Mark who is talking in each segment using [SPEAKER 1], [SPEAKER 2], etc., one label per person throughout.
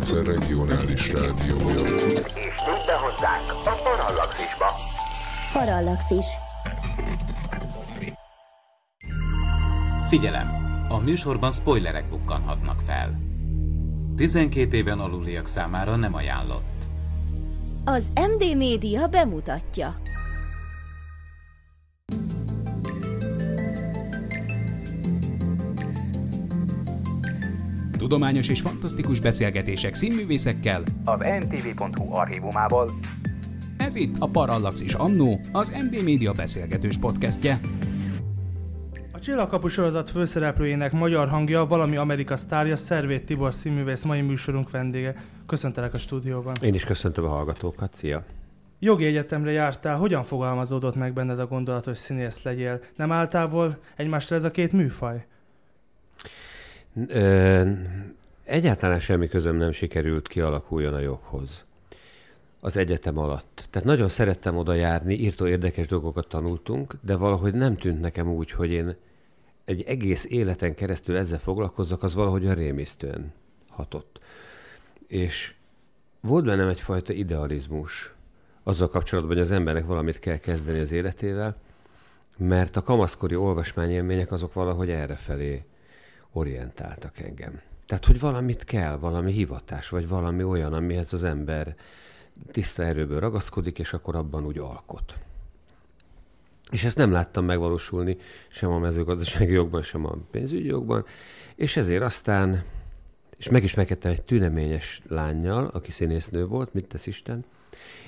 [SPEAKER 1] rendszer regionális rádiója.
[SPEAKER 2] És tűnt be hozzánk a Parallaxisba.
[SPEAKER 3] Parallaxis.
[SPEAKER 4] Figyelem! A műsorban spoilerek bukkanhatnak fel. 12 éven aluliak számára nem ajánlott.
[SPEAKER 3] Az MD Média bemutatja.
[SPEAKER 5] Tudományos és fantasztikus beszélgetések színművészekkel.
[SPEAKER 2] Az ntv.hu archívumából.
[SPEAKER 5] Ez itt a Parallaxis Annó, az MD Média beszélgetős podcastje.
[SPEAKER 6] A Csillagkapu sorozat főszereplőjének magyar hangja, valami Amerika sztárja, Szervét Tibor színművész, mai műsorunk vendége. Köszöntelek a stúdióban.
[SPEAKER 7] Én is köszöntöm a hallgatókat, szia!
[SPEAKER 6] Jogi egyetemre jártál, hogyan fogalmazódott meg benned a gondolat, hogy színész legyél? Nem áll távol egymásra ez a két műfaj?
[SPEAKER 7] Ö, egyáltalán semmi közöm nem sikerült kialakuljon a joghoz az egyetem alatt. Tehát nagyon szerettem oda járni, írtó érdekes dolgokat tanultunk, de valahogy nem tűnt nekem úgy, hogy én egy egész életen keresztül ezzel foglalkozzak, az valahogy a rémisztően hatott. És volt bennem egyfajta idealizmus azzal kapcsolatban, hogy az embernek valamit kell kezdeni az életével, mert a kamaszkori olvasmányélmények azok valahogy errefelé orientáltak engem. Tehát, hogy valamit kell, valami hivatás, vagy valami olyan, amihez az ember tiszta erőből ragaszkodik, és akkor abban úgy alkot. És ezt nem láttam megvalósulni sem a mezőgazdasági jogban, sem a pénzügyi jogban, és ezért aztán, és megismerkedtem egy tüneményes lányjal, aki színésznő volt, mit tesz Isten,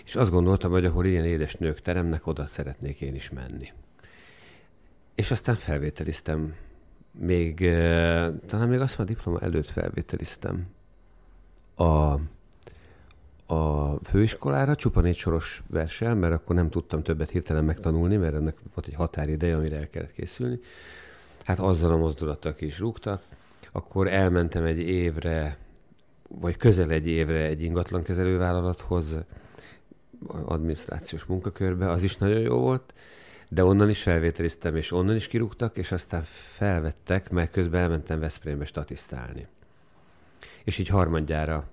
[SPEAKER 7] és azt gondoltam, hogy ahol ilyen édes nők teremnek, oda szeretnék én is menni. És aztán felvételiztem még, talán még azt már diploma előtt felvételiztem a, a főiskolára, csupa négy soros versel, mert akkor nem tudtam többet hirtelen megtanulni, mert ennek volt egy határideje, amire el kellett készülni. Hát azzal a mozdulattal ki is rúgtak. Akkor elmentem egy évre, vagy közel egy évre egy ingatlankezelővállalathoz, adminisztrációs munkakörbe, az is nagyon jó volt de onnan is felvételiztem, és onnan is kirúgtak, és aztán felvettek, mert közben elmentem Veszprémbe statisztálni. És így harmadjára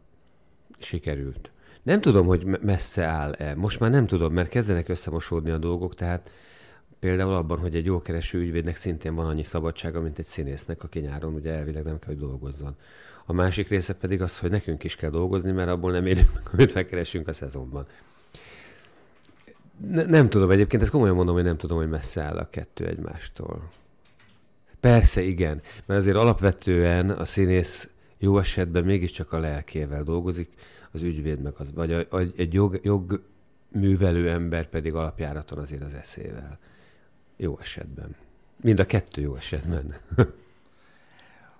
[SPEAKER 7] sikerült. Nem tudom, hogy messze áll-e. Most már nem tudom, mert kezdenek összemosódni a dolgok, tehát például abban, hogy egy jó kereső ügyvédnek szintén van annyi szabadsága, mint egy színésznek, aki nyáron ugye elvileg nem kell, hogy dolgozzon. A másik része pedig az, hogy nekünk is kell dolgozni, mert abból nem élünk, amit megkeresünk a szezonban. Ne, nem tudom egyébként, ezt komolyan mondom, hogy nem tudom, hogy messze áll a kettő egymástól. Persze, igen, mert azért alapvetően a színész jó esetben mégiscsak a lelkével dolgozik, az ügyvéd meg az, vagy a, a, egy jog, jogművelő ember pedig alapjáraton azért az eszével. Jó esetben. Mind a kettő jó esetben.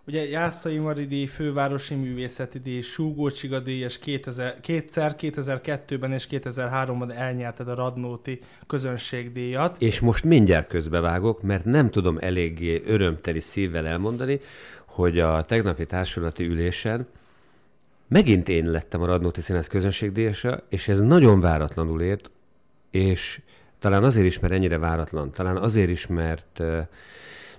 [SPEAKER 6] Ugye Jászai Maridi fővárosi művészeti díj, Súgó Csiga díjas 2000, kétszer, 2002-ben és 2003-ban elnyerted a Radnóti közönségdíjat.
[SPEAKER 7] És most mindjárt közbevágok, mert nem tudom eléggé örömteli szívvel elmondani, hogy a tegnapi társulati ülésen megint én lettem a Radnóti Színház közönségdíjasa, és ez nagyon váratlanul ért, és talán azért is, mert ennyire váratlan, talán azért is, mert uh,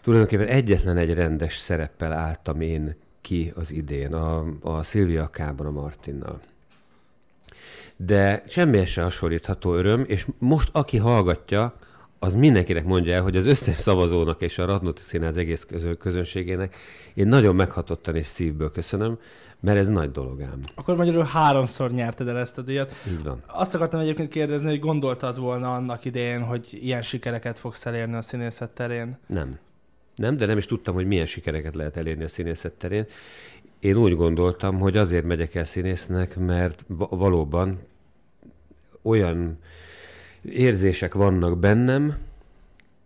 [SPEAKER 7] tulajdonképpen egyetlen egy rendes szereppel álltam én ki az idén, a, a Szilvia Kában a Martinnal. De semmi se hasonlítható öröm, és most aki hallgatja, az mindenkinek mondja el, hogy az összes szavazónak és a Radnóti Színház egész közönségének én nagyon meghatottan és szívből köszönöm, mert ez nagy dolog ám.
[SPEAKER 6] Akkor magyarul háromszor nyerted el ezt a díjat.
[SPEAKER 7] Így van.
[SPEAKER 6] Azt akartam egyébként kérdezni, hogy gondoltad volna annak idején, hogy ilyen sikereket fogsz elérni a színészet terén?
[SPEAKER 7] Nem. Nem, de nem is tudtam, hogy milyen sikereket lehet elérni a színészet terén. Én úgy gondoltam, hogy azért megyek el színésznek, mert valóban olyan érzések vannak bennem,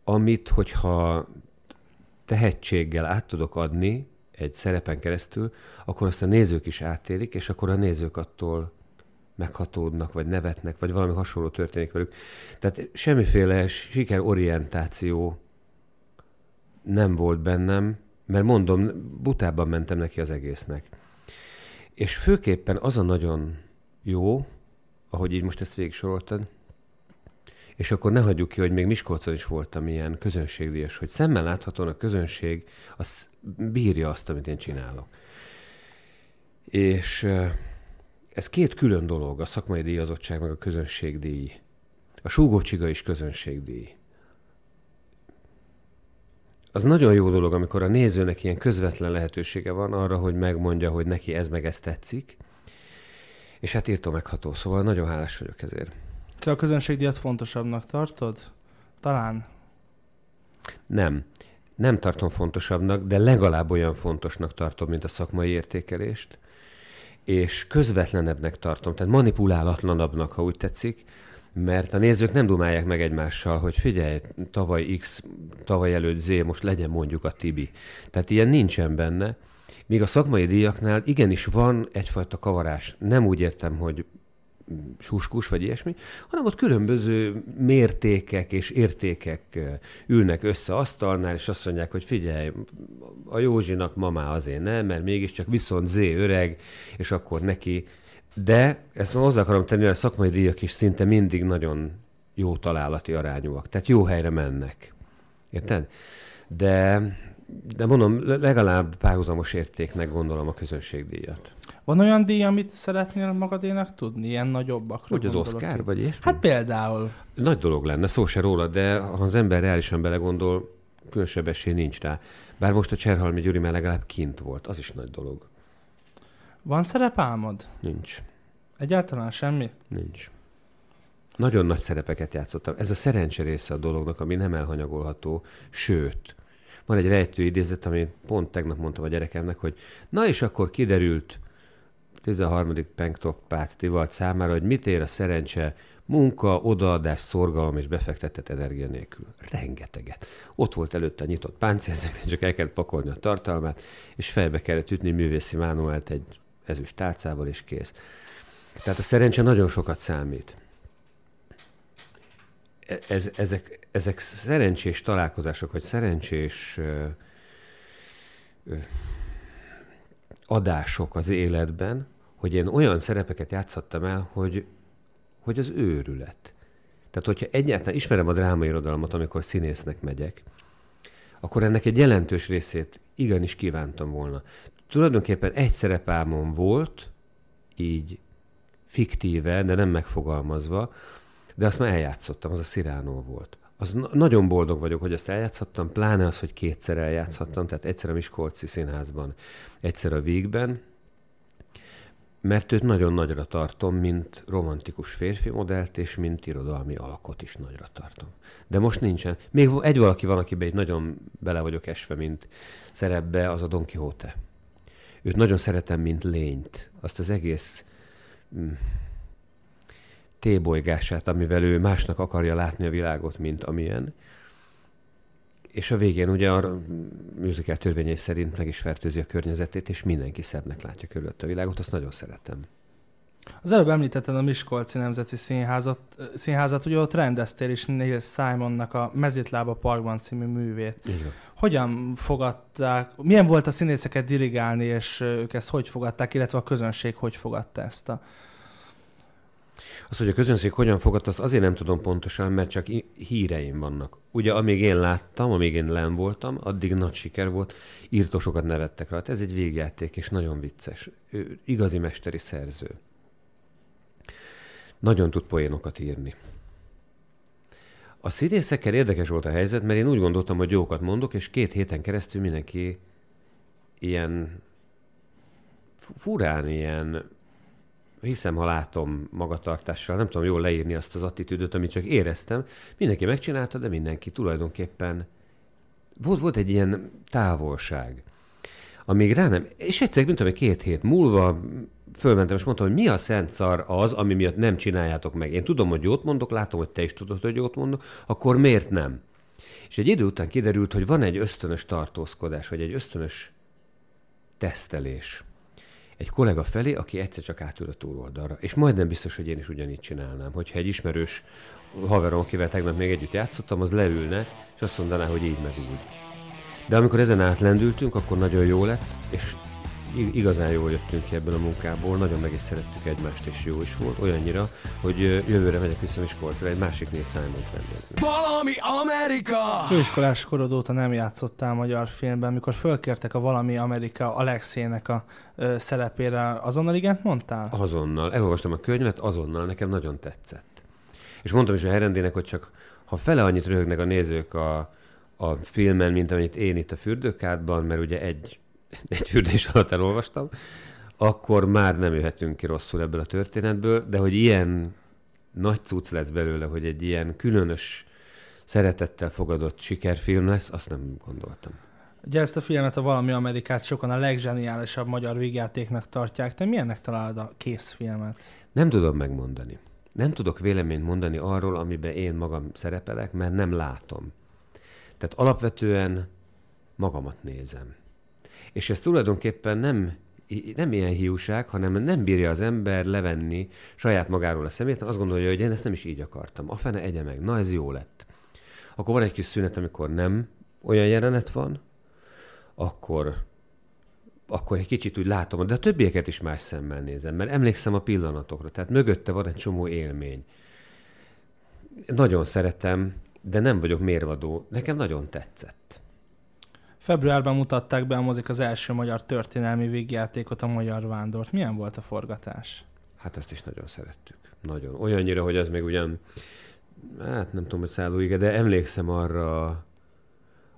[SPEAKER 7] amit, hogyha tehetséggel át tudok adni egy szerepen keresztül, akkor azt a nézők is átélik, és akkor a nézők attól meghatódnak, vagy nevetnek, vagy valami hasonló történik velük. Tehát semmiféle sikerorientáció nem volt bennem, mert mondom, butában mentem neki az egésznek. És főképpen az a nagyon jó, ahogy így most ezt végig és akkor ne hagyjuk ki, hogy még Miskolcon is voltam ilyen közönségdíjas, hogy szemmel láthatóan a közönség az bírja azt, amit én csinálok. És ez két külön dolog, a szakmai díjazottság meg a közönségdíj. A súgócsiga is közönségdíj. Az nagyon jó dolog, amikor a nézőnek ilyen közvetlen lehetősége van arra, hogy megmondja, hogy neki ez meg ez tetszik, és hát írtó megható, szóval nagyon hálás vagyok ezért.
[SPEAKER 6] Te a közönségdíjat fontosabbnak tartod? Talán.
[SPEAKER 7] Nem. Nem tartom fontosabbnak, de legalább olyan fontosnak tartom, mint a szakmai értékelést, és közvetlenebbnek tartom, tehát manipulálatlanabbnak, ha úgy tetszik, mert a nézők nem dumálják meg egymással, hogy figyelj, tavaly X, tavaly előtt Z, most legyen mondjuk a Tibi. Tehát ilyen nincsen benne. Míg a szakmai díjaknál igenis van egyfajta kavarás. Nem úgy értem, hogy suskus vagy ilyesmi, hanem ott különböző mértékek és értékek ülnek össze asztalnál, és azt mondják, hogy figyelj, a Józsinak mamá azért nem, mert mégiscsak viszont Z öreg, és akkor neki. De ezt hozzá akarom tenni, hogy a szakmai díjak is szinte mindig nagyon jó találati arányúak. Tehát jó helyre mennek. Érted? De, de mondom, legalább párhuzamos értéknek gondolom a közönségdíjat.
[SPEAKER 6] Van olyan díj, amit szeretnél magadénak tudni? Ilyen nagyobbakra
[SPEAKER 7] Hogy az Oscar, vagy ilyesmi?
[SPEAKER 6] Hát például.
[SPEAKER 7] Nagy dolog lenne, szó se róla, de ha az ember reálisan belegondol, különösebb esély nincs rá. Bár most a Cserhalmi Gyuri már legalább kint volt, az is nagy dolog.
[SPEAKER 6] Van szerepálmod?
[SPEAKER 7] Nincs.
[SPEAKER 6] Egyáltalán semmi?
[SPEAKER 7] Nincs. Nagyon nagy szerepeket játszottam. Ez a szerencse része a dolognak, ami nem elhanyagolható, sőt, van egy rejtő idézet, amit pont tegnap mondtam a gyerekemnek, hogy na és akkor kiderült 13. Penktok Pácz Tivalt számára, hogy mit ér a szerencse munka, odaadás, szorgalom és befektetett energia nélkül. Rengeteget. Ott volt előtte a nyitott páncélzeknek, csak el kellett pakolni a tartalmát, és fejbe kellett ütni művészi mánuelt egy ezüst tálcával, és kész. Tehát a szerencse nagyon sokat számít. E- Ez, ezek, ezek szerencsés találkozások, vagy szerencsés ö, ö, adások az életben, hogy én olyan szerepeket játszottam el, hogy, hogy az őrület. Tehát, hogyha egyáltalán ismerem a drámairodalmat, amikor színésznek megyek, akkor ennek egy jelentős részét igenis kívántam volna. Tulajdonképpen egy szerepálmom volt, így fiktíve, de nem megfogalmazva, de azt már eljátszottam, az a Sziránó volt. Az na- nagyon boldog vagyok, hogy ezt eljátszottam, pláne az, hogy kétszer eljátszhattam, tehát egyszer a Miskolci Színházban, egyszer a Vígben, mert őt nagyon nagyra tartom, mint romantikus férfi modellt, és mint irodalmi alakot is nagyra tartom. De most nincsen. Még egy valaki van, akiben egy nagyon bele vagyok esve, mint szerepbe, az a Don Quixote. Őt nagyon szeretem, mint lényt. Azt az egész mm, tébolygását, amivel ő másnak akarja látni a világot, mint amilyen. És a végén ugye a musical törvényei szerint meg is fertőzi a környezetét, és mindenki szebbnek látja körülött a világot, azt nagyon szeretem.
[SPEAKER 6] Az előbb említetted a Miskolci Nemzeti Színházat, színházat ugye ott rendeztél is Neil Simonnak a Mezitlába Parkban című művét.
[SPEAKER 7] Van.
[SPEAKER 6] Hogyan fogadták, milyen volt a színészeket dirigálni, és ők ezt hogy fogadták, illetve a közönség hogy fogadta ezt a...
[SPEAKER 7] Az, hogy a közönség hogyan fogadta, azt azért nem tudom pontosan, mert csak híreim vannak. Ugye amíg én láttam, amíg én len voltam, addig nagy siker volt, írtósokat nevettek rajta. Ez egy végjáték, és nagyon vicces. Ő igazi mesteri szerző. Nagyon tud poénokat írni. A színészekkel érdekes volt a helyzet, mert én úgy gondoltam, hogy jókat mondok, és két héten keresztül mindenki ilyen fu- furán, ilyen hiszem, ha látom magatartással, nem tudom jól leírni azt az attitűdöt, amit csak éreztem. Mindenki megcsinálta, de mindenki tulajdonképpen volt, volt egy ilyen távolság. Amíg rá nem, és egyszer, mint tudom, két hét múlva fölmentem, és mondtam, hogy mi a szent szar az, ami miatt nem csináljátok meg. Én tudom, hogy jót mondok, látom, hogy te is tudod, hogy jót mondok, akkor miért nem? És egy idő után kiderült, hogy van egy ösztönös tartózkodás, vagy egy ösztönös tesztelés egy kollega felé, aki egyszer csak átül a túloldalra. És majdnem biztos, hogy én is ugyanígy csinálnám. Hogyha egy ismerős haverom, akivel tegnap még együtt játszottam, az leülne, és azt mondaná, hogy így meg úgy. De amikor ezen átlendültünk, akkor nagyon jó lett, és igazán jól jöttünk ki ebből a munkából, nagyon meg is szerettük egymást, és jó is volt, olyannyira, hogy jövőre megyek vissza Miskolcra egy másik Neil Simon-t rendezni.
[SPEAKER 8] Valami Amerika!
[SPEAKER 6] Főiskolás korod óta nem játszottál magyar filmben, mikor fölkértek a Valami Amerika Alexének a ö, szerepére, azonnal igent mondtál?
[SPEAKER 7] Azonnal, elolvastam a könyvet, azonnal, nekem nagyon tetszett. És mondtam is a herendének, hogy csak ha fele annyit röhögnek a nézők a, a filmen, mint amennyit én itt a fürdőkádban, mert ugye egy, egy fürdés alatt elolvastam, akkor már nem jöhetünk ki rosszul ebből a történetből, de hogy ilyen nagy cucc lesz belőle, hogy egy ilyen különös szeretettel fogadott sikerfilm lesz, azt nem gondoltam.
[SPEAKER 6] Ugye ezt a filmet, a Valami Amerikát sokan a legzseniálisabb magyar vígjátéknak tartják. Te milyennek találod a készfilmet?
[SPEAKER 7] Nem tudom megmondani. Nem tudok véleményt mondani arról, amiben én magam szerepelek, mert nem látom. Tehát alapvetően magamat nézem. És ez tulajdonképpen nem, nem ilyen hiúság, hanem nem bírja az ember levenni saját magáról a szemét, azt gondolja, hogy én ezt nem is így akartam. A fene egye meg. Na, ez jó lett. Akkor van egy kis szünet, amikor nem olyan jelenet van, akkor akkor egy kicsit úgy látom, de a többieket is más szemmel nézem, mert emlékszem a pillanatokra, tehát mögötte van egy csomó élmény. Nagyon szeretem, de nem vagyok mérvadó. Nekem nagyon tetszett.
[SPEAKER 6] Februárban mutatták be a mozik az első magyar történelmi vígjátékot, a Magyar Vándort. Milyen volt a forgatás?
[SPEAKER 7] Hát azt is nagyon szerettük. Nagyon. Olyannyira, hogy az még ugyan, hát nem tudom, hogy szállóige, de emlékszem arra,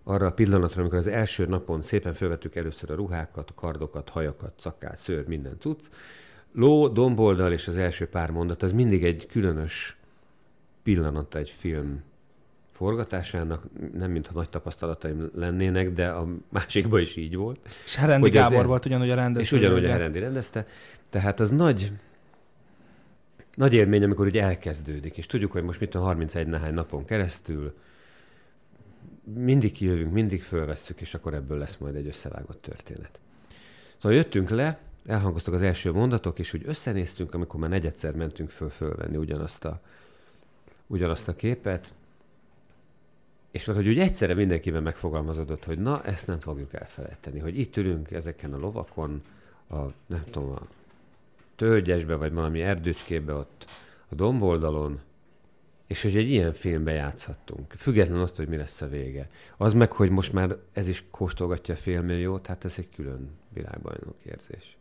[SPEAKER 7] arra a pillanatra, amikor az első napon szépen felvettük először a ruhákat, kardokat, hajakat, szakát, szőr, minden tudsz. Ló, domboldal és az első pár mondat, az mindig egy különös pillanata egy film forgatásának, nem mintha nagy tapasztalataim lennének, de a másikban is így volt.
[SPEAKER 6] És Herendi Gábor
[SPEAKER 7] el-
[SPEAKER 6] volt ugyanúgy a rendező.
[SPEAKER 7] És ugyanúgy a? Herendi rendezte. Tehát az nagy, nagy élmény, amikor úgy elkezdődik, és tudjuk, hogy most mit tudom, 31 nehány napon keresztül mindig kijövünk, mindig fölvesszük, és akkor ebből lesz majd egy összevágott történet. Szóval jöttünk le, elhangoztak az első mondatok, és úgy összenéztünk, amikor már negyedszer mentünk föl fölvenni ugyanazt a, ugyanazt a képet, és valahogy úgy egyszerre mindenkiben megfogalmazódott, hogy na, ezt nem fogjuk elfelejteni, hogy itt ülünk ezeken a lovakon, a, nem tudom, a tölgyesbe, vagy valami erdőcskébe ott a domboldalon, és hogy egy ilyen filmbe játszhattunk. Független attól, hogy mi lesz a vége. Az meg, hogy most már ez is kóstolgatja a félmilliót, hát ez egy külön világbajnok érzés.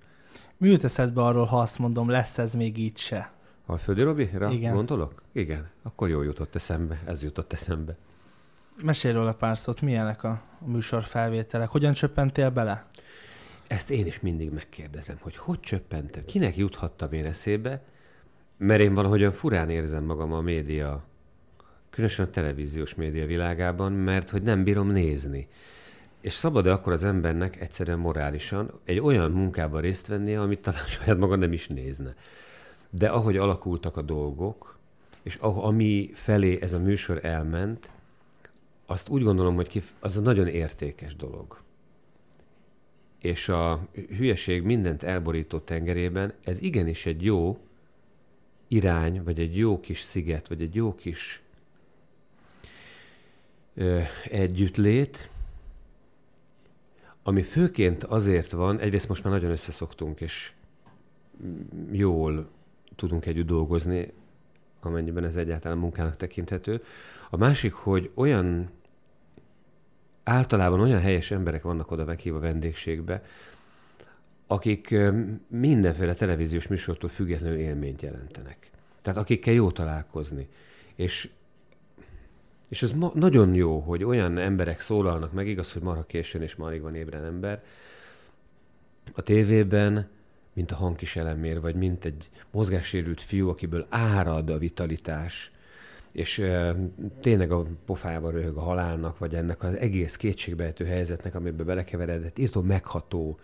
[SPEAKER 6] Mi jut eszedbe arról, ha azt mondom, lesz ez még így se?
[SPEAKER 7] A Földi Robira
[SPEAKER 6] Igen.
[SPEAKER 7] gondolok? Igen. Akkor jó jutott eszembe. Ez jutott eszembe.
[SPEAKER 6] Mesélj róla pár szót, milyenek a, műsor felvételek? Hogyan csöppentél bele?
[SPEAKER 7] Ezt én is mindig megkérdezem, hogy hogy csöppentem, kinek juthattam én eszébe, mert én valahogyan furán érzem magam a média, különösen a televíziós média világában, mert hogy nem bírom nézni. És szabad-e akkor az embernek egyszerűen morálisan egy olyan munkában részt vennie, amit talán saját maga nem is nézne. De ahogy alakultak a dolgok, és ami felé ez a műsor elment, azt úgy gondolom, hogy kif- az a nagyon értékes dolog. És a hülyeség mindent elborító tengerében, ez igenis egy jó irány, vagy egy jó kis sziget, vagy egy jó kis ö, együttlét, ami főként azért van, egyrészt most már nagyon összeszoktunk, és jól tudunk együtt dolgozni, amennyiben ez egyáltalán munkának tekinthető. A másik, hogy olyan általában olyan helyes emberek vannak oda meghívva vendégségbe, akik mindenféle televíziós műsortól függetlenül élményt jelentenek. Tehát akikkel jó találkozni. És, és ez ma, nagyon jó, hogy olyan emberek szólalnak meg, igaz, hogy marha későn és ma alig van ébren ember, a tévében, mint a hangkis elemér, vagy mint egy mozgássérült fiú, akiből árad a vitalitás, és e, tényleg a pofába röhög a halálnak, vagy ennek az egész kétségbejtő helyzetnek, amiben belekeveredett, írtó megható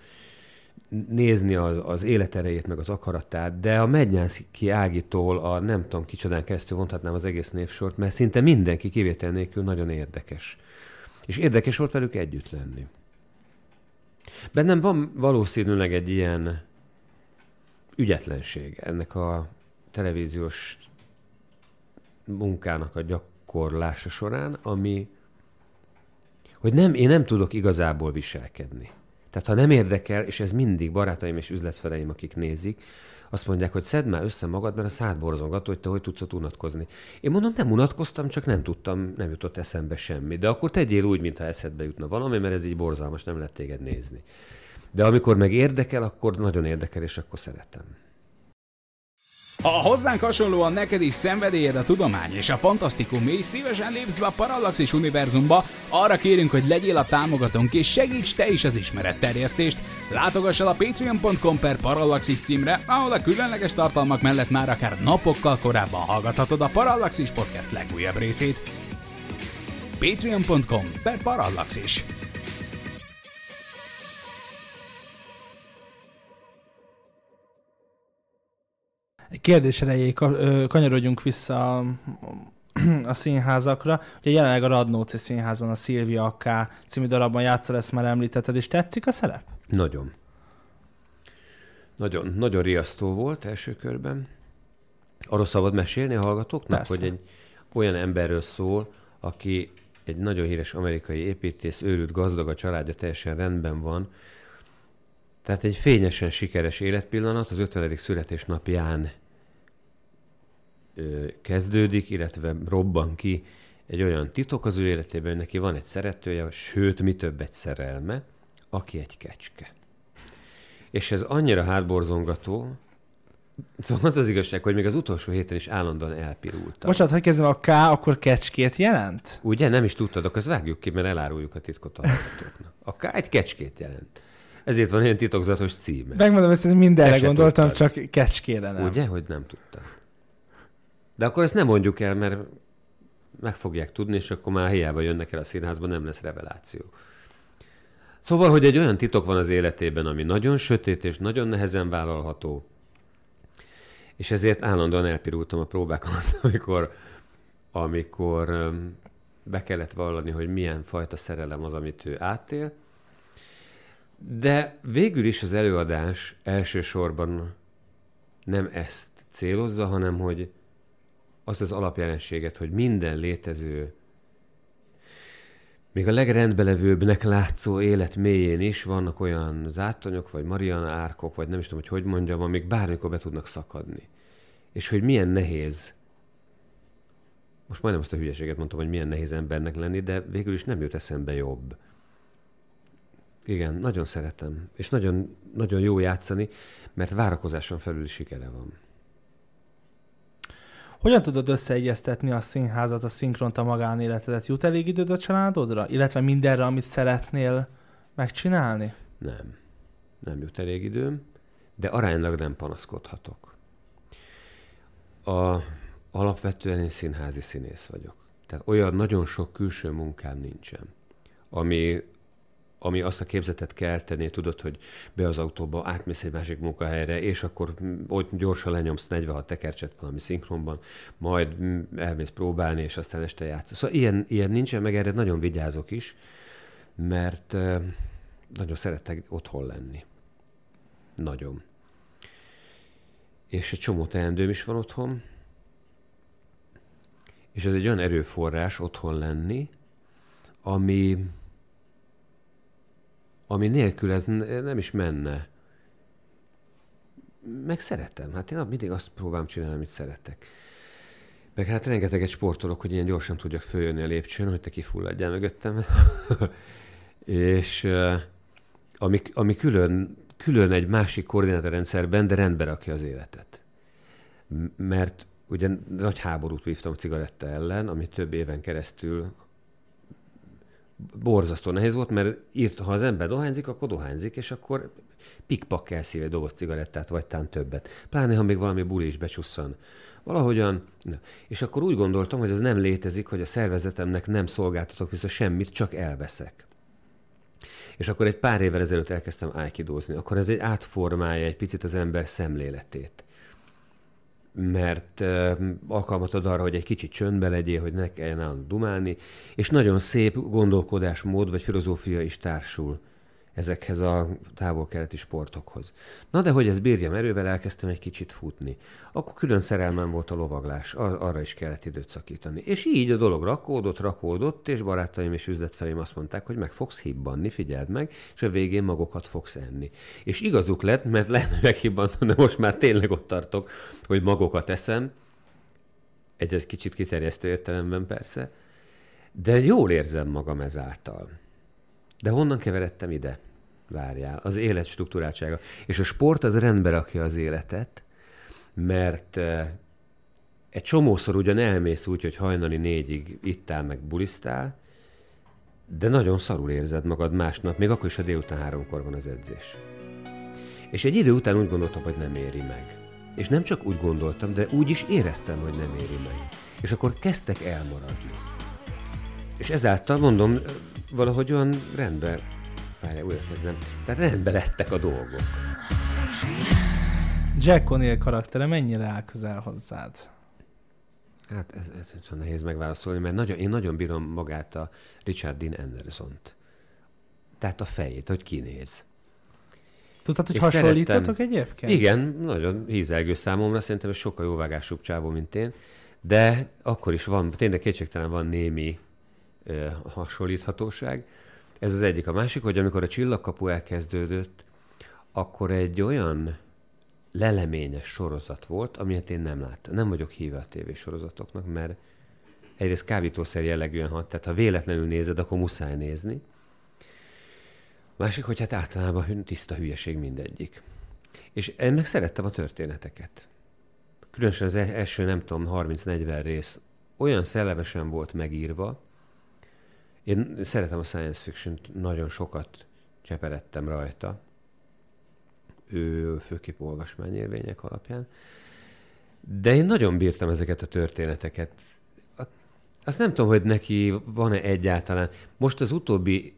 [SPEAKER 7] nézni az, az életerejét, meg az akaratát, de a Mednyánszki Ágitól a nem tudom kicsodán keresztül mondhatnám az egész névsort, mert szinte mindenki kivétel nélkül nagyon érdekes. És érdekes volt velük együtt lenni. Bennem van valószínűleg egy ilyen ügyetlenség ennek a televíziós munkának a gyakorlása során, ami, hogy nem, én nem tudok igazából viselkedni. Tehát ha nem érdekel, és ez mindig barátaim és üzletfeleim, akik nézik, azt mondják, hogy szedd már össze magad, mert a szád borzongató, hogy te hogy tudsz ott unatkozni. Én mondom, nem unatkoztam, csak nem tudtam, nem jutott eszembe semmi. De akkor tegyél úgy, mintha eszedbe jutna valami, mert ez így borzalmas, nem lehet téged nézni. De amikor meg érdekel, akkor nagyon érdekel, és akkor szeretem.
[SPEAKER 5] Ha hozzánk hasonlóan neked is szenvedélyed a tudomány és a fantasztikum, és szívesen lépsz be a Parallaxis univerzumba, arra kérünk, hogy legyél a támogatónk és segíts te is az ismeretterjesztést. Látogass el a patreon.com per Parallaxis címre, ahol a különleges tartalmak mellett már akár napokkal korábban hallgathatod a Parallaxis podcast legújabb részét. patreon.com per Parallaxis.
[SPEAKER 6] Kérdés erejéig kanyarodjunk vissza a, a színházakra. Ugye jelenleg a Radnóci Színházban a Szilvia Aká című darabban játszol, ezt már említetted, és tetszik a szerep?
[SPEAKER 7] Nagyon. Nagyon, nagyon riasztó volt első körben. Arról szabad mesélni a hallgatóknak,
[SPEAKER 6] Persze.
[SPEAKER 7] hogy egy olyan emberről szól, aki egy nagyon híres amerikai építész, őrült gazdag, a családja teljesen rendben van. Tehát egy fényesen sikeres életpillanat az 50. születésnapján kezdődik, illetve robban ki egy olyan titok az ő életében, hogy neki van egy szeretője, sőt, mi több egy szerelme, aki egy kecske. És ez annyira hátborzongató, szóval az az igazság, hogy még az utolsó héten is állandóan elpirultam.
[SPEAKER 6] Bocsánat, hogy kezdem a K, akkor kecskét jelent?
[SPEAKER 7] Ugye? Nem is tudtad, akkor ezt vágjuk ki, mert eláruljuk a titkot a hallgatóknak. A K egy kecskét jelent. Ezért van ilyen titokzatos címe.
[SPEAKER 6] Megmondom hogy mindenre
[SPEAKER 7] Ezt se
[SPEAKER 6] gondoltam,
[SPEAKER 7] tudtad.
[SPEAKER 6] csak kecskére nem.
[SPEAKER 7] Ugye, hogy nem tudtam. De akkor ezt nem mondjuk el, mert meg fogják tudni, és akkor már hiába jönnek el a színházba, nem lesz reveláció. Szóval, hogy egy olyan titok van az életében, ami nagyon sötét és nagyon nehezen vállalható, és ezért állandóan elpirultam a próbák alatt, amikor, amikor be kellett vallani, hogy milyen fajta szerelem az, amit ő átél. De végül is az előadás elsősorban nem ezt célozza, hanem hogy az az alapjelenséget, hogy minden létező, még a legrendbelevőbbnek látszó élet mélyén is vannak olyan zátonyok, vagy Mariana árkok, vagy nem is tudom, hogy hogy mondjam, amik bármikor be tudnak szakadni. És hogy milyen nehéz, most majdnem azt a hülyeséget mondtam, hogy milyen nehéz embernek lenni, de végül is nem jut eszembe jobb. Igen, nagyon szeretem. És nagyon, nagyon jó játszani, mert várakozáson felül sikere van.
[SPEAKER 6] Hogyan tudod összeegyeztetni a színházat, a szinkront, a magánéletedet? Jut elég időd a családodra? Illetve mindenre, amit szeretnél megcsinálni?
[SPEAKER 7] Nem. Nem jut elég időm, de aránylag nem panaszkodhatok. A, alapvetően én színházi színész vagyok. Tehát olyan nagyon sok külső munkám nincsen, ami, ami azt a képzetet kelteni, tudod, hogy be az autóba, átmész egy másik munkahelyre, és akkor ott gyorsan lenyomsz 46 tekercset valami szinkronban, majd elmész próbálni, és aztán este játsz. Szóval ilyen, ilyen nincsen, meg erre nagyon vigyázok is, mert nagyon szeretek otthon lenni. Nagyon. És egy csomó teendőm is van otthon, és ez egy olyan erőforrás otthon lenni, ami, ami nélkül ez nem is menne. Meg szeretem. Hát én mindig azt próbálom csinálni, amit szeretek. Meg hát rengeteget sportolok, hogy ilyen gyorsan tudjak följönni a lépcsőn, hogy te kifulladjál mögöttem. és ami, ami külön, külön egy másik koordinátorrendszerben, de rendbe rakja az életet. Mert ugye nagy háborút vívtam a cigaretta ellen, ami több éven keresztül borzasztó nehéz volt, mert írt, ha az ember dohányzik, akkor dohányzik, és akkor pikpak elszív egy doboz cigarettát, vagy tán többet. Pláne, ha még valami buli is becsusszan. Valahogyan, és akkor úgy gondoltam, hogy az nem létezik, hogy a szervezetemnek nem szolgáltatok vissza semmit, csak elveszek. És akkor egy pár évvel ezelőtt elkezdtem ájkidózni. Akkor ez egy átformálja egy picit az ember szemléletét. Mert alkalmat ad arra, hogy egy kicsit csöndbe legyél, hogy ne kelljen állandóan dumálni, és nagyon szép gondolkodásmód vagy filozófia is társul ezekhez a távol-keleti sportokhoz. Na de hogy ez bírjam erővel, elkezdtem egy kicsit futni. Akkor külön szerelmem volt a lovaglás, ar- arra is kellett időt szakítani. És így a dolog rakódott, rakódott, és barátaim és üzletfelém azt mondták, hogy meg fogsz hibbanni, figyeld meg, és a végén magokat fogsz enni. És igazuk lett, mert lehet, hogy meghibbantam, de most már tényleg ott tartok, hogy magokat eszem, egy ez kicsit kiterjesztő értelemben persze, de jól érzem magam ezáltal. De honnan keveredtem ide? Várjál, az élet struktúráltsága. És a sport az rendbe rakja az életet, mert egy csomószor ugyan elmész úgy, hogy hajnali négyig ittál meg bulisztál, de nagyon szarul érzed magad másnap, még akkor is, ha délután háromkor van az edzés. És egy idő után úgy gondoltam, hogy nem éri meg. És nem csak úgy gondoltam, de úgy is éreztem, hogy nem éri meg. És akkor kezdtek elmaradni. És ezáltal mondom, valahogy olyan rendben, várjál, újra kezdem, tehát rendben lettek a dolgok.
[SPEAKER 6] Jack O'Neill karaktere mennyire áll közel hozzád?
[SPEAKER 7] Hát ez, ez csak nehéz megválaszolni, mert nagyon, én nagyon bírom magát a Richard Dean Anderson-t. Tehát a fejét, hogy kinéz.
[SPEAKER 6] Tudtad, hogy
[SPEAKER 7] És
[SPEAKER 6] hasonlítatok
[SPEAKER 7] szerettem-
[SPEAKER 6] egyébként?
[SPEAKER 7] Igen, nagyon hízelgő számomra, szerintem ez sokkal jóvágásúbb csávó, mint én, de akkor is van, tényleg kétségtelen van némi hasonlíthatóság. Ez az egyik. A másik, hogy amikor a csillagkapu elkezdődött, akkor egy olyan leleményes sorozat volt, amilyet én nem láttam. Nem vagyok híve a tévésorozatoknak, mert egyrészt kábítószer jellegűen hat, tehát ha véletlenül nézed, akkor muszáj nézni. Másik, hogy hát általában tiszta hülyeség mindegyik. És meg szerettem a történeteket. Különösen az e- első, nem tudom, 30-40 rész olyan szellemesen volt megírva. Én szeretem a science fiction nagyon sokat cseperedtem rajta. Ő főképp olvasmányérvények alapján. De én nagyon bírtam ezeket a történeteket. Azt nem tudom, hogy neki van-e egyáltalán. Most az utóbbi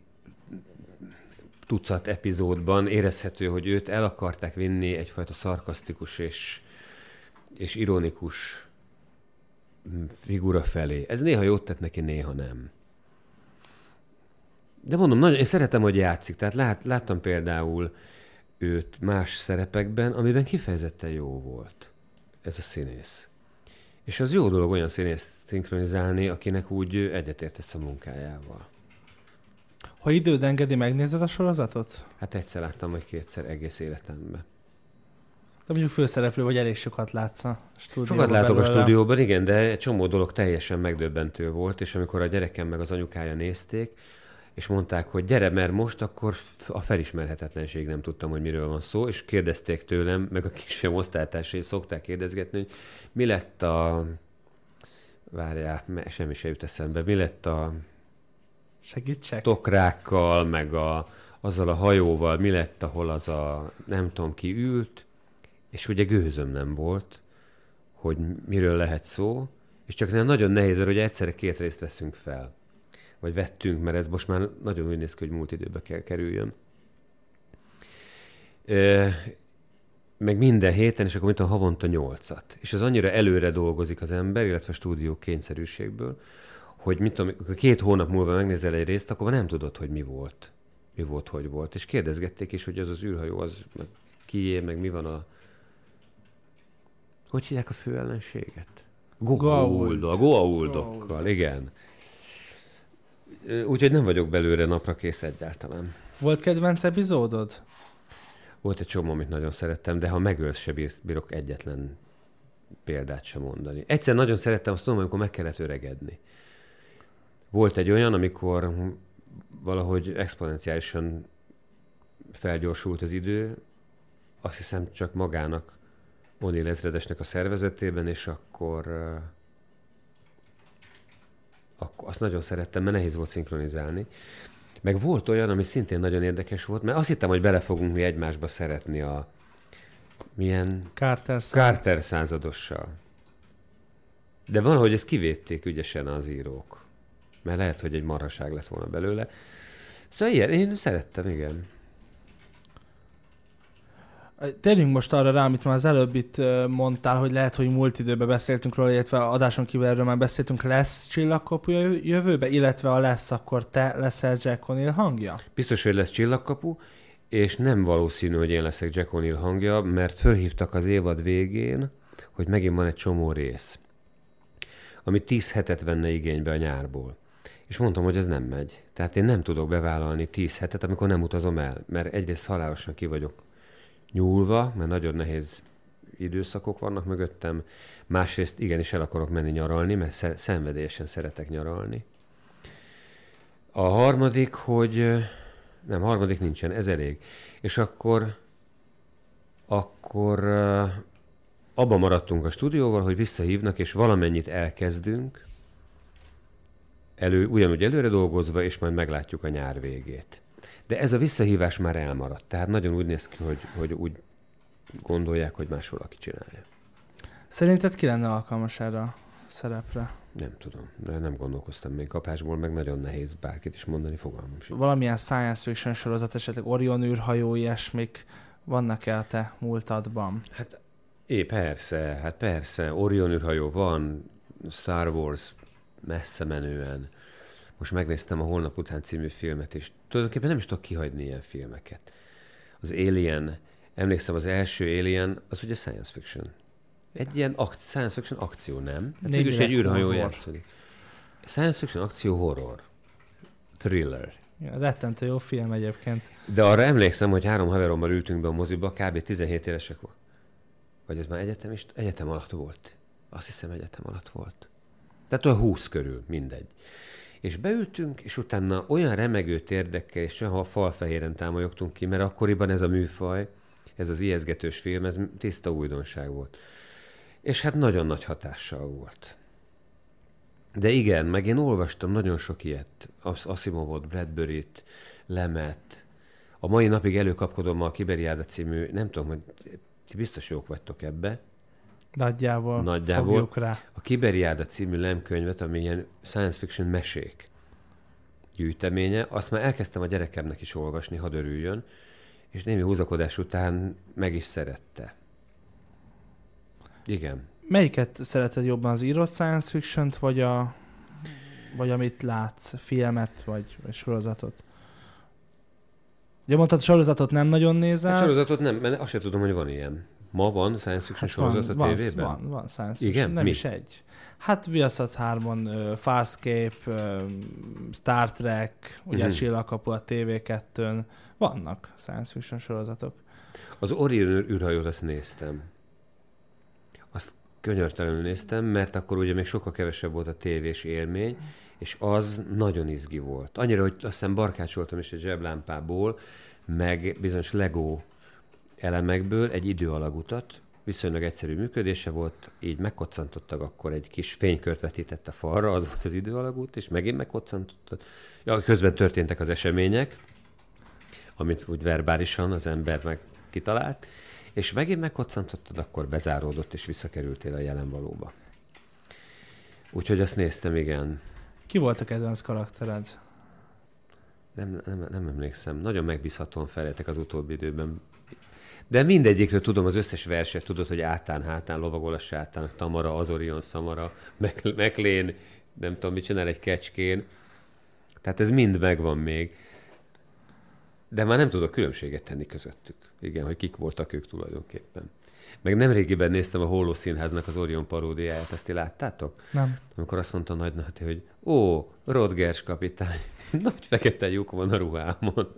[SPEAKER 7] tucat epizódban érezhető, hogy őt el akarták vinni egyfajta szarkasztikus és, és ironikus mm, figura felé. Ez néha jót tett neki, néha nem. De mondom, nagyon, én szeretem, hogy játszik. Tehát lát, láttam például őt más szerepekben, amiben kifejezetten jó volt ez a színész. És az jó dolog olyan színészt szinkronizálni, akinek úgy egyetértesz a munkájával.
[SPEAKER 6] Ha időd engedi, megnézed a sorozatot?
[SPEAKER 7] Hát egyszer láttam, vagy kétszer egész életemben.
[SPEAKER 6] De mondjuk főszereplő vagy elég sokat látsz a stúdióban.
[SPEAKER 7] Sokat látok a
[SPEAKER 6] belőle.
[SPEAKER 7] stúdióban, igen, de egy csomó dolog teljesen megdöbbentő volt, és amikor a gyerekem meg az anyukája nézték, és mondták, hogy gyere, mert most akkor a felismerhetetlenség nem tudtam, hogy miről van szó, és kérdezték tőlem, meg a kisfiam osztálytársai szokták kérdezgetni, hogy mi lett a... Várjál, semmi se jut eszembe. Mi lett a
[SPEAKER 6] Segítsek?
[SPEAKER 7] tokrákkal, meg a, azzal a hajóval, mi lett, ahol az a nem tudom ki ült, és ugye gőzöm nem volt, hogy miről lehet szó, és csak nagyon nehéz, mert ugye egyszerre két részt veszünk fel. Vagy vettünk, mert ez most már nagyon úgy néz ki, hogy múlt időbe kell kerüljön. Ö, meg minden héten, és akkor mint a havonta nyolcat. És ez annyira előre dolgozik az ember, illetve a stúdió kényszerűségből, hogy mit tudom, két hónap múlva megnézel egy részt, akkor már nem tudod, hogy mi volt. Mi volt, hogy volt. És kérdezgették is, hogy az az űrhajó, az meg kié, meg mi van a... Hogy hívják a fő ellenséget? Goa'uld. A Goa'uldokkal, igen. Úgyhogy nem vagyok belőle napra kész egyáltalán.
[SPEAKER 6] Volt kedvenc epizódod?
[SPEAKER 7] Volt egy csomó, amit nagyon szerettem, de ha megölsz, se bírsz- bírok egyetlen példát sem mondani. Egyszer nagyon szerettem, azt tudom, amikor meg kellett öregedni. Volt egy olyan, amikor valahogy exponenciálisan felgyorsult az idő, azt hiszem csak magának, O'Neill ezredesnek a szervezetében, és akkor azt nagyon szerettem, mert nehéz volt szinkronizálni. Meg volt olyan, ami szintén nagyon érdekes volt, mert azt hittem, hogy bele fogunk mi egymásba szeretni a milyen
[SPEAKER 6] Carter szám.
[SPEAKER 7] Carter századossal. De valahogy ezt kivédték ügyesen az írók. Mert lehet, hogy egy marhaság lett volna belőle. Szóval ilyen, én szerettem, igen.
[SPEAKER 6] Térjünk most arra rá, amit már az előbb itt mondtál, hogy lehet, hogy múlt időben beszéltünk róla, illetve adáson kívül erről már beszéltünk, lesz csillagkapu jö- jövőbe, illetve ha lesz, akkor te leszel Jack O'Neill hangja?
[SPEAKER 7] Biztos, hogy lesz csillagkapu, és nem valószínű, hogy én leszek Jack O'Neill hangja, mert fölhívtak az évad végén, hogy megint van egy csomó rész, ami 10 hetet venne igénybe a nyárból. És mondtam, hogy ez nem megy. Tehát én nem tudok bevállalni 10 hetet, amikor nem utazom el, mert egyrészt halálosan ki vagyok nyúlva, mert nagyon nehéz időszakok vannak mögöttem, másrészt igenis el akarok menni nyaralni, mert sze- szenvedélyesen szeretek nyaralni. A harmadik, hogy nem, harmadik nincsen, ez elég. És akkor akkor ö, abba maradtunk a stúdióval, hogy visszahívnak, és valamennyit elkezdünk, elő, ugyanúgy előre dolgozva, és majd meglátjuk a nyár végét. De ez a visszahívás már elmaradt. Tehát nagyon úgy néz ki, hogy, hogy úgy gondolják, hogy más valaki csinálja.
[SPEAKER 6] Szerinted ki lenne alkalmas erre a szerepre?
[SPEAKER 7] Nem tudom, de nem gondolkoztam még kapásból, meg nagyon nehéz bárkit is mondani, fogalmam sincs.
[SPEAKER 6] Valamilyen science fiction sorozat, esetleg Orion űrhajó, ilyesmik vannak-e a te múltadban?
[SPEAKER 7] Hát, é, persze, hát persze, Orion űrhajó van, Star Wars messze menően. Most megnéztem a Holnap után című filmet, és tulajdonképpen nem is tudok kihagyni ilyen filmeket. Az Alien, emlékszem, az első Alien, az ugye science fiction. Egy ilyen ak- science fiction akció, nem? Hát végülis egy űrhajó játszódik. Science fiction akció horror. Thriller.
[SPEAKER 6] Ja, rettentő jó film egyébként.
[SPEAKER 7] De arra emlékszem, hogy három haverommal ültünk be a moziba, kb. 17 évesek volt. Vagy ez már egyetem is? Egyetem alatt volt. Azt hiszem egyetem alatt volt. Tehát olyan 20 körül, mindegy. És beültünk, és utána olyan remegő térdekkel, és olyan falfehéren támolyogtunk ki, mert akkoriban ez a műfaj, ez az ijeszgetős film, ez tiszta újdonság volt. És hát nagyon nagy hatással volt. De igen, meg én olvastam nagyon sok ilyet. As- Asimovot, Bradbury-t, Lemet. A mai napig előkapkodom a Kiberiáda című, nem tudom, hogy ti biztos jók vagytok ebbe.
[SPEAKER 6] Nagyjából,
[SPEAKER 7] Nagyjából.
[SPEAKER 6] rá.
[SPEAKER 7] A Kiberiáda című lemkönyvet, ami ilyen science fiction mesék gyűjteménye, azt már elkezdtem a gyerekemnek is olvasni, hadd örüljön, és némi húzakodás után meg is szerette. Igen.
[SPEAKER 6] Melyiket szereted jobban, az írott science fiction vagy a vagy amit látsz, filmet, vagy, vagy sorozatot? Ugye mondtad, sorozatot nem nagyon nézel.
[SPEAKER 7] A sorozatot nem, mert azt sem tudom, hogy van ilyen. Ma van science fiction
[SPEAKER 6] Hát van,
[SPEAKER 7] sorozat a
[SPEAKER 6] van,
[SPEAKER 7] tévében?
[SPEAKER 6] Van, van science
[SPEAKER 7] Igen?
[SPEAKER 6] fiction, nem
[SPEAKER 7] Mi?
[SPEAKER 6] is egy. Hát Viaszat 3-on uh, Farscape, uh, Star Trek, ugye uh-huh. Csillagkapu a TV2-n. Vannak science fiction sorozatok.
[SPEAKER 7] Az Orion űrhajót azt néztem. Azt könyörtelenül néztem, mert akkor ugye még sokkal kevesebb volt a tévés élmény, és az nagyon izgi volt. Annyira, hogy azt hiszem barkácsoltam is egy zseblámpából, meg bizonyos Lego elemekből egy időalagutat, viszonylag egyszerű működése volt, így megkoccantottak, akkor egy kis fénykört vetített a falra, az volt az időalagút, és megint megkoccantottak. Ja, közben történtek az események, amit úgy verbálisan az ember meg kitalált, és megint megkoccantottad, akkor bezáródott, és visszakerültél a jelen valóba. Úgyhogy azt néztem, igen.
[SPEAKER 6] Ki volt a kedvenc karaktered?
[SPEAKER 7] Nem, nem, nem emlékszem. Nagyon megbízhatóan feléltek az utóbbi időben. De mindegyikről tudom az összes verset, tudod, hogy átán, hátán, lovagol a sátán, Tamara, Azorion, Szamara, Mek- Meklén, nem tudom, mit csinál egy kecskén. Tehát ez mind megvan még. De már nem tudok különbséget tenni közöttük. Igen, hogy kik voltak ők tulajdonképpen. Meg nemrégiben néztem a Holló Színháznak az Orion paródiáját, ezt ti láttátok?
[SPEAKER 6] Nem.
[SPEAKER 7] Amikor azt mondta Nagy Nati, hogy ó, Rodgers kapitány, nagy fekete lyuk van a ruhámon.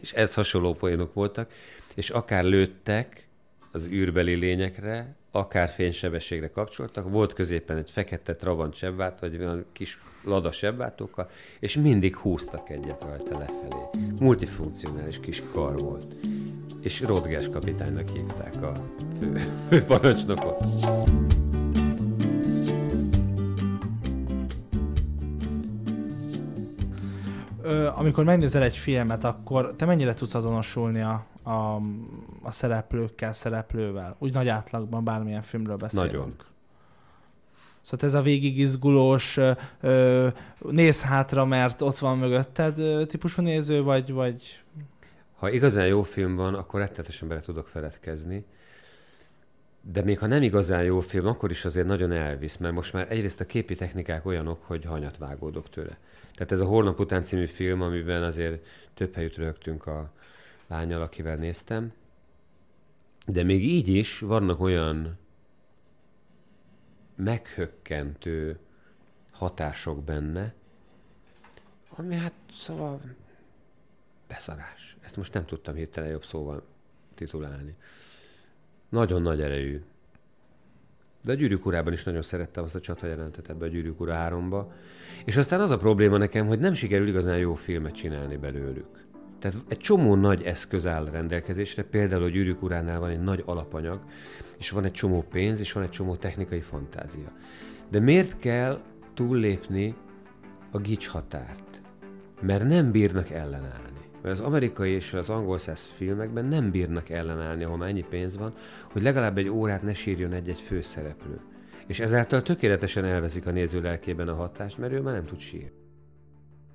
[SPEAKER 7] És ez hasonló poénok voltak, és akár lőttek az űrbeli lényekre, akár fénysebességre kapcsoltak, volt középen egy fekete Trabant sebvát, vagy olyan kis lada sebvátókkal, és mindig húztak egyet rajta lefelé. Multifunkcionális kis kar volt. És Rodgers kapitánynak hívták a fő, fő parancsnokot.
[SPEAKER 6] Ö, amikor megnézel egy filmet, akkor te mennyire tudsz azonosulni a, a, a szereplőkkel, szereplővel? Úgy nagy átlagban bármilyen filmről beszélünk.
[SPEAKER 7] Nagyon.
[SPEAKER 6] Szóval ez a végig izgulós, ö, ö, néz hátra, mert ott van mögötted típusú néző, vagy, vagy
[SPEAKER 7] Ha igazán jó film van, akkor rettetesen bele tudok feledkezni. De még ha nem igazán jó film, akkor is azért nagyon elvisz, mert most már egyrészt a képi technikák olyanok, hogy hanyat vágódok tőle. Tehát ez a Holnap után című film, amiben azért több helyütt rögtünk a lányal, akivel néztem. De még így is vannak olyan meghökkentő hatások benne, ami hát szóval beszarás. Ezt most nem tudtam hirtelen jobb szóval titulálni. Nagyon nagy erejű. De a Gyűrűk urában is nagyon szerettem azt a csata jelentet ebbe a Gyűrűk ura 3 És aztán az a probléma nekem, hogy nem sikerül igazán jó filmet csinálni belőlük. Tehát egy csomó nagy eszköz áll rendelkezésre, például a Gyűrűk uránál van egy nagy alapanyag, és van egy csomó pénz, és van egy csomó technikai fantázia. De miért kell túllépni a gics határt? Mert nem bírnak ellenállni. Mert az amerikai és az angol száz filmekben nem bírnak ellenállni, ahol ennyi pénz van, hogy legalább egy órát ne sírjon egy-egy főszereplő. És ezáltal tökéletesen elveszik a néző lelkében a hatást, mert ő már nem tud sírni.